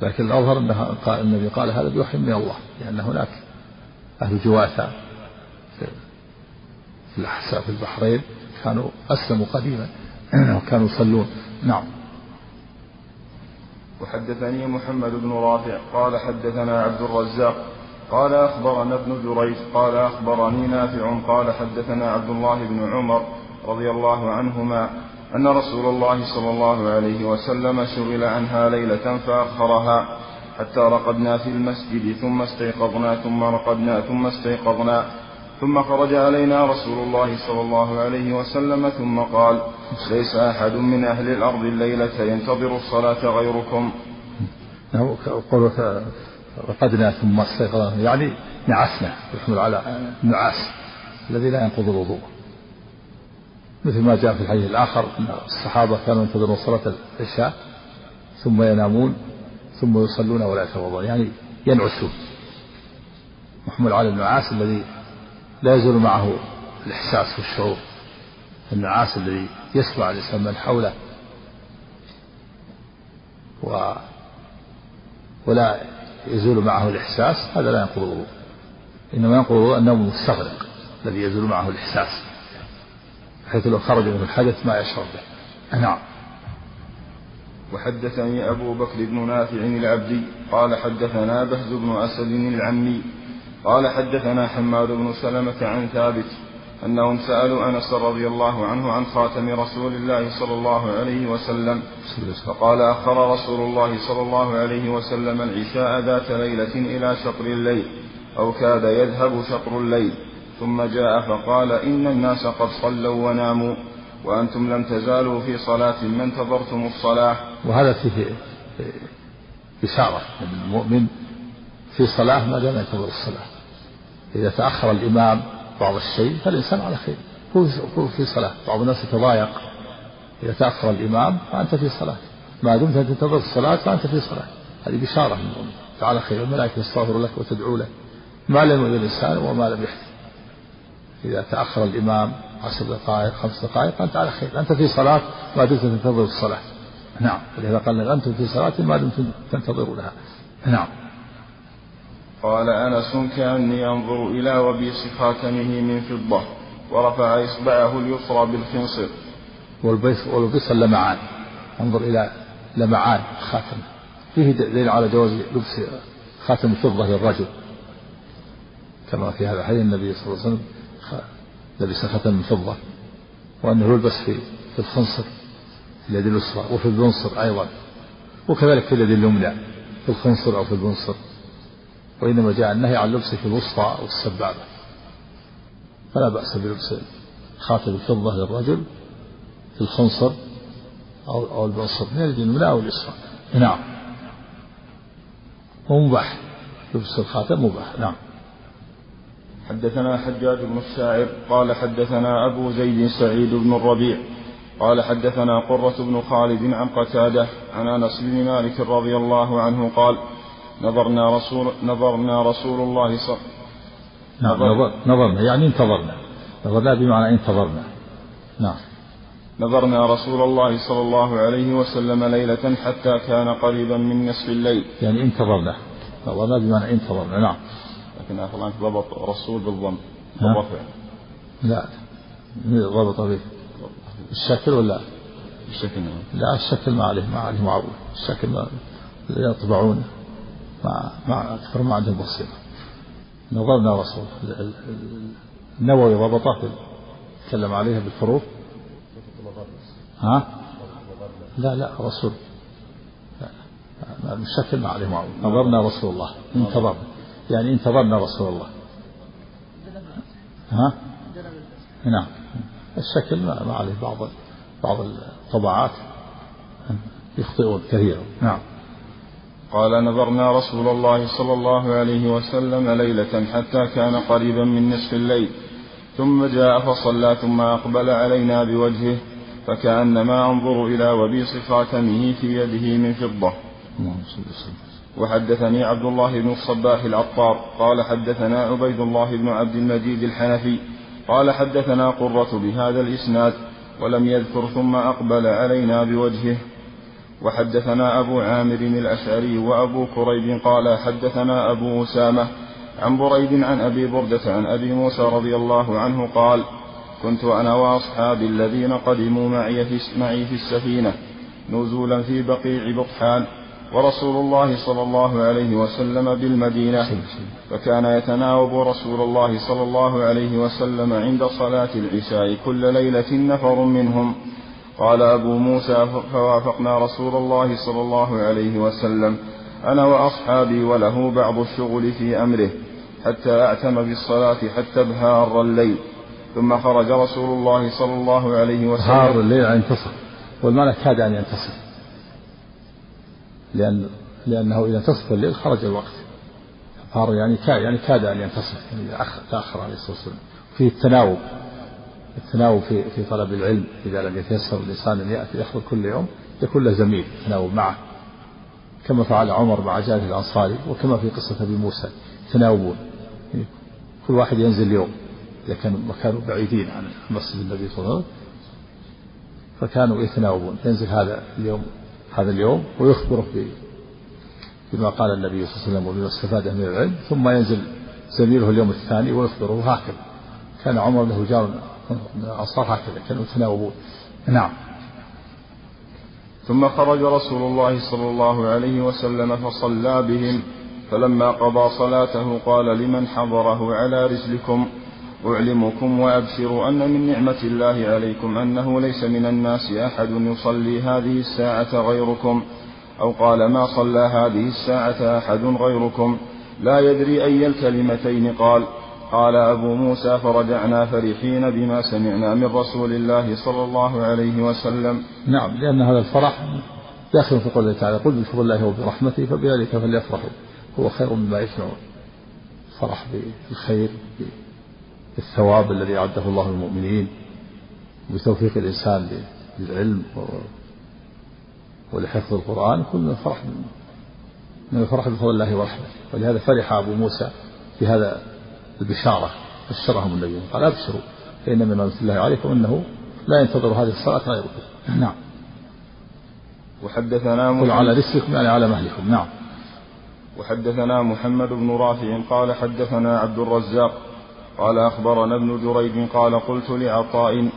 لكن الأظهر أنه قال النبي قال هذا بوحي من الله لأن هناك أهل جواثة في الأحساء في البحرين كانوا أسلموا قديما [clears throat] وكانوا يصلون. نعم. وحدثني محمد بن رافع قال حدثنا عبد الرزاق قال أخبرنا ابن جريج قال أخبرني نافع قال حدثنا عبد الله بن عمر رضي الله عنهما أن رسول الله صلى الله عليه وسلم شغل عنها ليلة فأخرها حتى رقدنا في المسجد ثم استيقظنا ثم رقدنا ثم استيقظنا ثم خرج علينا رسول الله صلى الله عليه وسلم ثم قال ليس أحد من أهل الأرض الليلة ينتظر الصلاة غيركم. قوله رقدنا ثم استيقظنا يعني نعسنا يحمل على النعاس الذي لا ينقض الوضوء. مثل ما جاء في الحديث الآخر أن الصحابة كانوا ينتظرون صلاة العشاء ثم ينامون ثم يصلون ولا يتوضؤون يعني ينعسون محمول على النعاس الذي لا يزول معه الإحساس والشعور. النعاس الذي يسمع الإنسان من حوله. و ولا يزول معه الإحساس هذا لا ينقض الوضوء. إنما ينقض الوضوء النوم المستغرق الذي يزول معه الإحساس. حيث لو خرج من الحدث ما يشعر به. نعم. وحدثني أبو بكر بن نافع العبدي قال حدثنا بهز بن أسد العمي قال حدثنا حماد بن سلمة عن ثابت أنهم سألوا أنس رضي الله عنه عن خاتم رسول الله صلى الله عليه وسلم فقال أخر رسول الله صلى الله عليه وسلم العشاء ذات ليلة إلى شطر الليل أو كاد يذهب شطر الليل. ثم جاء فقال إن الناس قد صلوا وناموا وأنتم لم تزالوا في صلاة ما انتظرتم الصلاة. وهذا فيه إشارة المؤمن في صلاة ما دام ينتظر الصلاة. إذا تأخر الإمام بعض الشيء فالإنسان على خير. هو في صلاة. بعض الناس يتضايق إذا تأخر الإمام فأنت في صلاة. ما دمت تنتظر الصلاة فأنت في صلاة. هذه بشارة من المؤمن على خير الملائكة تستغفر لك وتدعو لك. ما لم يؤذن الإنسان وما لم يحدث. إذا تأخر الإمام عشر دقائق خمس دقائق أنت على خير. أنت في صلاة ما دمت تنتظر الصلاة. نعم. ولهذا قال أنتم في صلاة ما دمتم تنتظرونها. نعم. قال أنس كأني أنظر إلى وبيص خاتمه من فضة ورفع إصبعه اليسرى بالخنصر. والبيص والبيص اللمعان. أنظر إلى لمعان خاتم. فيه دليل على جواز لبس خاتم الفضة للرجل. كما في هذا الحديث النبي صلى الله عليه وسلم لبس خاتم فضة. وأنه يلبس في في الخنصر في اليد اليسرى وفي البنصر أيضا. وكذلك في اليد اليمنى في الخنصر أو في البنصر. وإنما جاء النهي عن لبسه في الوسطى والسبابة. فلا بأس بلبس خاتم الفضة للرجل في الخنصر أو أو البنصر. من اليمنى أو اليسرى نعم. ومباح لبس الخاتم مباح. نعم. حدثنا حجاج بن الشاعر قال حدثنا أبو زيد سعيد بن الربيع. قال حدثنا قرة بن خالد عن قتادة عن أنس بن مالك رضي الله عنه قال نظرنا رسول نظرنا رسول الله صلى نعم نظر نظرنا يعني انتظرنا. نظرنا بمعنى انتظرنا. نعم. نظرنا رسول الله صلى الله عليه وسلم ليلة حتى كان قريبا من نصف الليل. يعني انتظرنا. نظرنا بمعنى انتظرنا. نعم. لكن أخذ ضبط رسول بالضم. بالرفع لا. ضبط به. الشكل ولا؟ الشكل نعم. لا الشكل ما عليه ما عليه معروف. الشكل ما يطبعونه ما ما أكثر ما عندهم بصيرة. نظرنا رسول النووي ضبطه تكلم عليها بالحروف. ها؟ لا لا رسول. الشكل ما عليه معروف. نظرنا رسول الله. انتظرنا. يعني انتظرنا رسول الله. ها؟ نعم. الشكل ما عليه بعض بعض الطبعات يخطئون كثيرا. نعم. قال نظرنا رسول الله صلى الله عليه وسلم ليلة حتى كان قريبا من نصف الليل ثم جاء فصلى ثم أقبل علينا بوجهه فكأنما أنظر إلى وبيص خاتمه في يده من فضة. وحدثني عبد الله بن الصباح العطار قال حدثنا عبيد الله بن عبد المجيد الحنفي قال حدثنا قرة بهذا الإسناد ولم يذكر ثم أقبل علينا بوجهه وحدثنا أبو عامر الأشعري وأبو كريب قال حدثنا أبو أسامة عن بريد عن أبي بردة عن أبي موسى رضي الله عنه قال كنت أنا وأصحابي الذين قدموا معي في, معي في السفينة نزولا في بقيع بطحان ورسول الله صلى الله عليه وسلم بالمدينة. فكان يتناوب رسول الله صلى الله عليه وسلم عند صلاة العشاء كل ليلة نفر منهم. قال أبو موسى فوافقنا رسول الله صلى الله عليه وسلم. أنا وأصحابي وله بعض الشغل في أمره حتى أعتم بالصلاة حتى ابهار الليل. ثم خرج رسول الله صلى الله عليه وسلم. ابهار الليل عن ينتصف والمعنى كاد أن ينتصف لأن لأنه إذا انتصف الليل خرج الوقت. ابهار يعني كاد يعني كاد أن ينتصف يعني تأخر عليه الصلاة والسلام. فيه التناوب. التناوب في في طلب العلم إذا لم يتيسر الإنسان أن يأتي يخرج كل يوم يكون له زميل يتناوب معه. كما فعل عمر مع جابر الأنصاري وكما في قصة أبي موسى يتناوبون كل واحد ينزل يوم إذا كانوا كانوا بعيدين عن مسجد النبي صلى الله عليه وسلم فكانوا يتناوبون ينزل هذا اليوم هذا اليوم ويخبره بما قال النبي صلى الله عليه وسلم وبما استفاده من العلم. ثم ينزل زميله اليوم الثاني ويخبره هكذا. كان عمر له جار الأنصار هكذا كانوا يتناوبون. نعم. ثم خرج رسول الله صلى الله عليه وسلم فصلى بهم فلما قضى صلاته قال لمن حضره على رسلكم أعلمكم وأبشروا أن من نعمة الله عليكم أنه ليس من الناس أحد يصلي هذه الساعة غيركم أو قال ما صلى هذه الساعة أحد غيركم؟ لا يدري أي الكلمتين قال قال أبو موسى فرجعنا فرحين بما سمعنا من رسول الله صلى الله عليه وسلم. نعم لأن هذا الفرح داخل في قوله تعالى قل بفضل الله وبرحمته فبذلك فليفرحوا. هو خير مما يجمعون فرح بالخير بالثواب الذي أعده الله للمؤمنين بتوفيق الإنسان للعلم ولحفظ القرآن كل الفرح من الفرح بفضل الله ورحمته. ولهذا فرح أبو موسى بهذا البشارة بشرهم النبي. قال أبشروا. فإن من نعمة الله عليكم أنه لا ينتظر هذه الصلاة غيركم نعم. وحدثنا قل على رسلكم يعني على مهلكم. نعم. وحدثنا محمد بن رافع قال حدثنا عبد الرزاق قال أخبرنا ابن جريج قال قلت لعطاء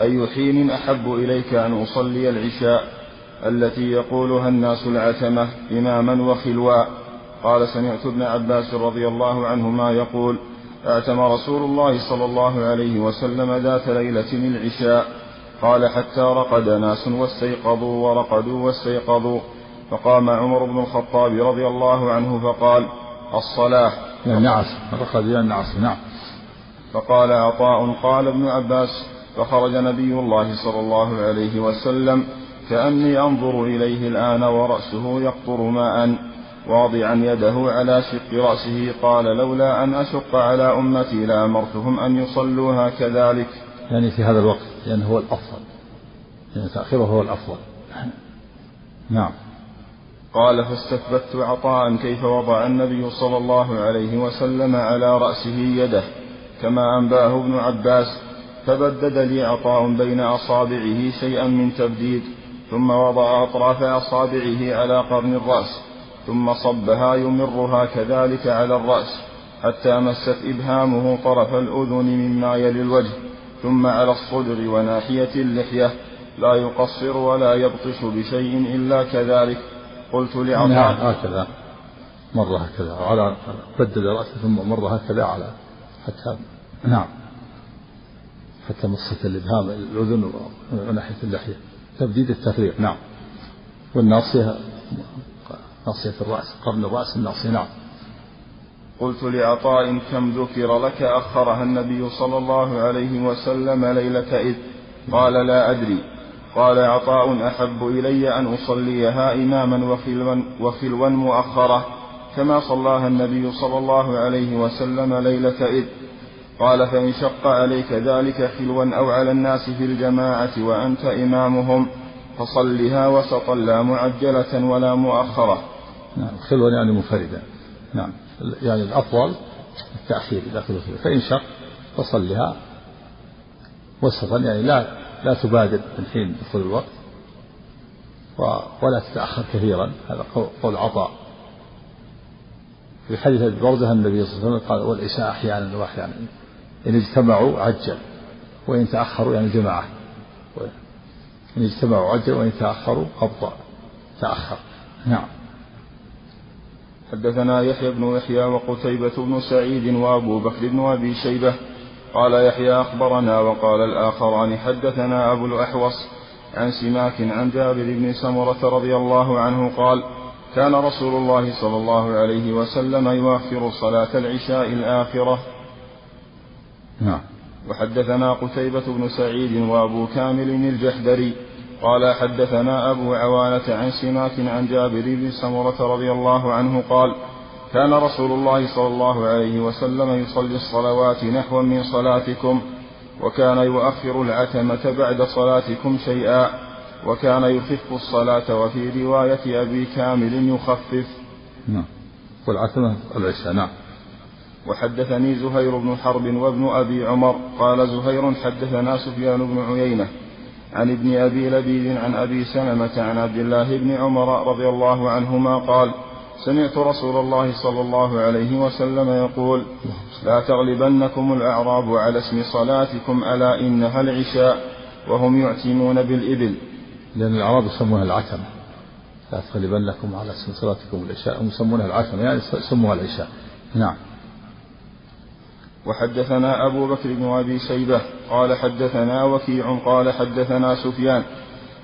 أي حين أحب إليك أن أصلي العشاء؟ التي يقولها الناس العتمة إماما وخلوا قال سمعت ابن عباس رضي الله عنهما يقول اعتم رسول الله صلى الله عليه وسلم ذات ليلة العشاء قال حتى رقد ناس واستيقظوا ورقدوا واستيقظوا. فقام عمر بن الخطاب رضي الله عنه فقال الصلاة. النعس رقد النعس نعم. فقال عطاء قال ابن عباس فخرج نبي الله صلى الله عليه وسلم كأني أنظر إليه الآن ورأسه يقطر ماء. واضعا يده على شق رأسه قال لولا أن أشق على أمتي لأمرتهم أن يصلوها كذلك. يعني في هذا الوقت لأنه هو الأفضل. يعني تأخيره هو الأفضل. نعم. قال فاستثبت عطاء كيف وضع النبي صلى الله عليه وسلم على رأسه يده كما أنباه ابن عباس فبدد لي عطاء بين أصابعه شيئا من تبديد ثم وضع أطراف أصابعه على قرن الرأس. ثم صبها يمرها كذلك على الرأس حتى مست إبهامه طرف الأذن مما يلي الوجه ثم على الصدر وناحية اللحية. لا يقصر ولا يبطش بشيء إلا كذلك. قلت لعطاء نعم هكذا. مر هكذا على بدد رأسه ثم مر هكذا على حتى نعم. حتى مصة الإبهام الأذن وناحية اللحية. تبديد التفريق نعم. والناصية ناصية الرأس قرن الرأس الناصية نعم. قلت لعطاء كم ذكر لك؟ أخرها النبي صلى الله عليه وسلم ليلة إذ. قال لا أدري. قال عطاء أحب إلي أن أصليها إماما وخلوا, وخلوا مؤخرة كما صلاها النبي صلى الله عليه وسلم ليلة إذ. قال فإن شق عليك ذلك خلوا أو على الناس في الجماعة وأنت إمامهم فصلها وسطا لا معجلة ولا مؤخرة. نعم خلوا يعني منفردا. نعم يعني الأفضل التأخير إذا خلوا فإن شق فصلها وسطا يعني لا لا تبادر من حين دخول الوقت ولا تتأخر كثيرا. هذا قول عطاء. في حديث برزة النبي صلى الله عليه وسلم قال والعشاء أحيانا وأحيانا. إن اجتمعوا عجل وإن تأخروا يعني جماعة. إن اجتمعوا عجل وإن تأخروا أبطأ. تأخر. نعم. حدثنا يحيى بن يحيى وقتيبة بن سعيد وأبو بكر بن أبي شيبة. قال يحيى أخبرنا وقال الآخران حدثنا أبو الأحوص عن سماك عن جابر بن سمرة رضي الله عنه قال كان رسول الله صلى الله عليه وسلم يؤخر صلاة العشاء الآخرة. نعم. وحدثنا قتيبة بن سعيد وأبو كامل الجحدري. قال حدثنا أبو عوانة عن سماك عن جابر بن سمرة رضي الله عنه قال كان رسول الله صلى الله عليه وسلم يصلي الصلوات نحوا من صلاتكم وكان يؤخر العتمة بعد صلاتكم شيئا وكان يخف الصلاة وفي رواية أبي كامل يخفف. نعم. والعتمة العشاء نعم. وحدثني زهير بن حرب وابن أبي عمر قال زهير حدثنا سفيان بن عيينة عن ابن أبي لبيد عن أبي سلمة عن عبد الله بن عمر رضي الله عنهما قال سمعت رسول الله صلى الله عليه وسلم يقول لا تغلبنكم الأعراب على اسم صلاتكم ألا إنها العشاء وهم يعتمون بالإبل. لأن الأعراب يسمونها العتمة لا تغلبنكم على اسم صلاتكم العشاء هم يسمونها العتمة يعني يسموها العشاء. نعم. وحدثنا أبو بكر بن أبي شيبة قال حدثنا وكيع قال حدثنا سفيان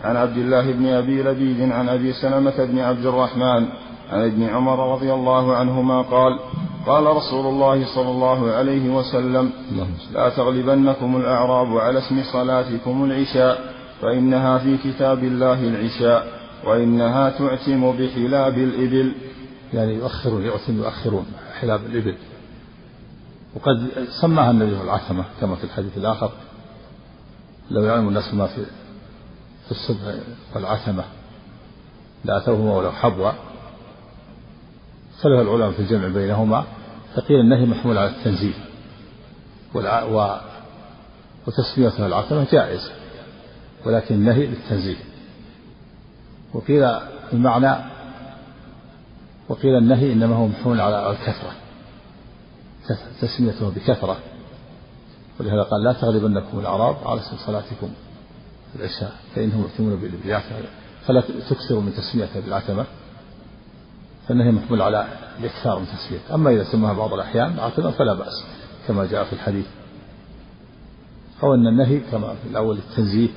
عن عبد الله بن أبي لبيد عن أبي سلمة بن عبد الرحمن عن ابن عمر رضي الله عنهما قال قال رسول الله صلى الله عليه وسلم لا تغلبنكم الأعراب على اسم صلاتكم العشاء فإنها في كتاب الله العشاء وإنها تعتم بحلاب الإبل. يعني يؤخرون يعتم يؤخرون حلاب الإبل. وقد سماها النبي العتمة كما في الحديث الآخر. لو يعلم الناس ما في في الصبح والعتمة لأتوهما ولو حبوا. اختلف العلماء في الجمع بينهما فقيل النهي محمول على التنزيل. و... وتسميتها العتمة جائز ولكن النهي للتنزيل وقيل المعنى وقيل النهي إنما هو محمول على الكثرة. تسميته بكثرة. ولهذا قال لا تغلبنكم الأعراب على صلاتكم العشاء فإنهم يؤتمون بالإبل فلا تكثروا من تسميتها بالعتمة فإنه محمول على الإكثار من تسميته. أما إذا سماها بعض الأحيان عتمة فلا بأس كما جاء في الحديث. أو أن النهي كما في الأول التنزيه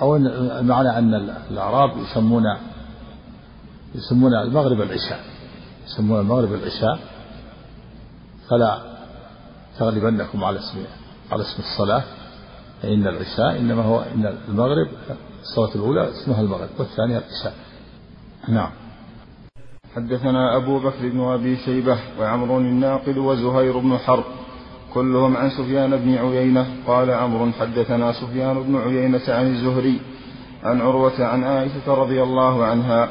أو أن المعنى أن الأعراب يسمون يسمون المغرب العشاء يسمون المغرب العشاء فلا تغلبنكم على اسم على اسم الصلاة فإن العشاء إنما هو إن المغرب الصلاة الأولى اسمها المغرب والثانية العشاء. نعم. حدثنا أبو بكر بن أبي شيبة وعمر الناقد وزهير بن حرب كلهم عن سفيان بن عيينة قال عمرو حدثنا سفيان بن عيينة عن الزهري عن عروة عن عائشة رضي الله عنها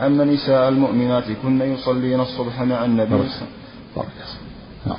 أن نساء المؤمنات كن يصلين الصبح مع النبي صلى الله عليه وسلم. نعم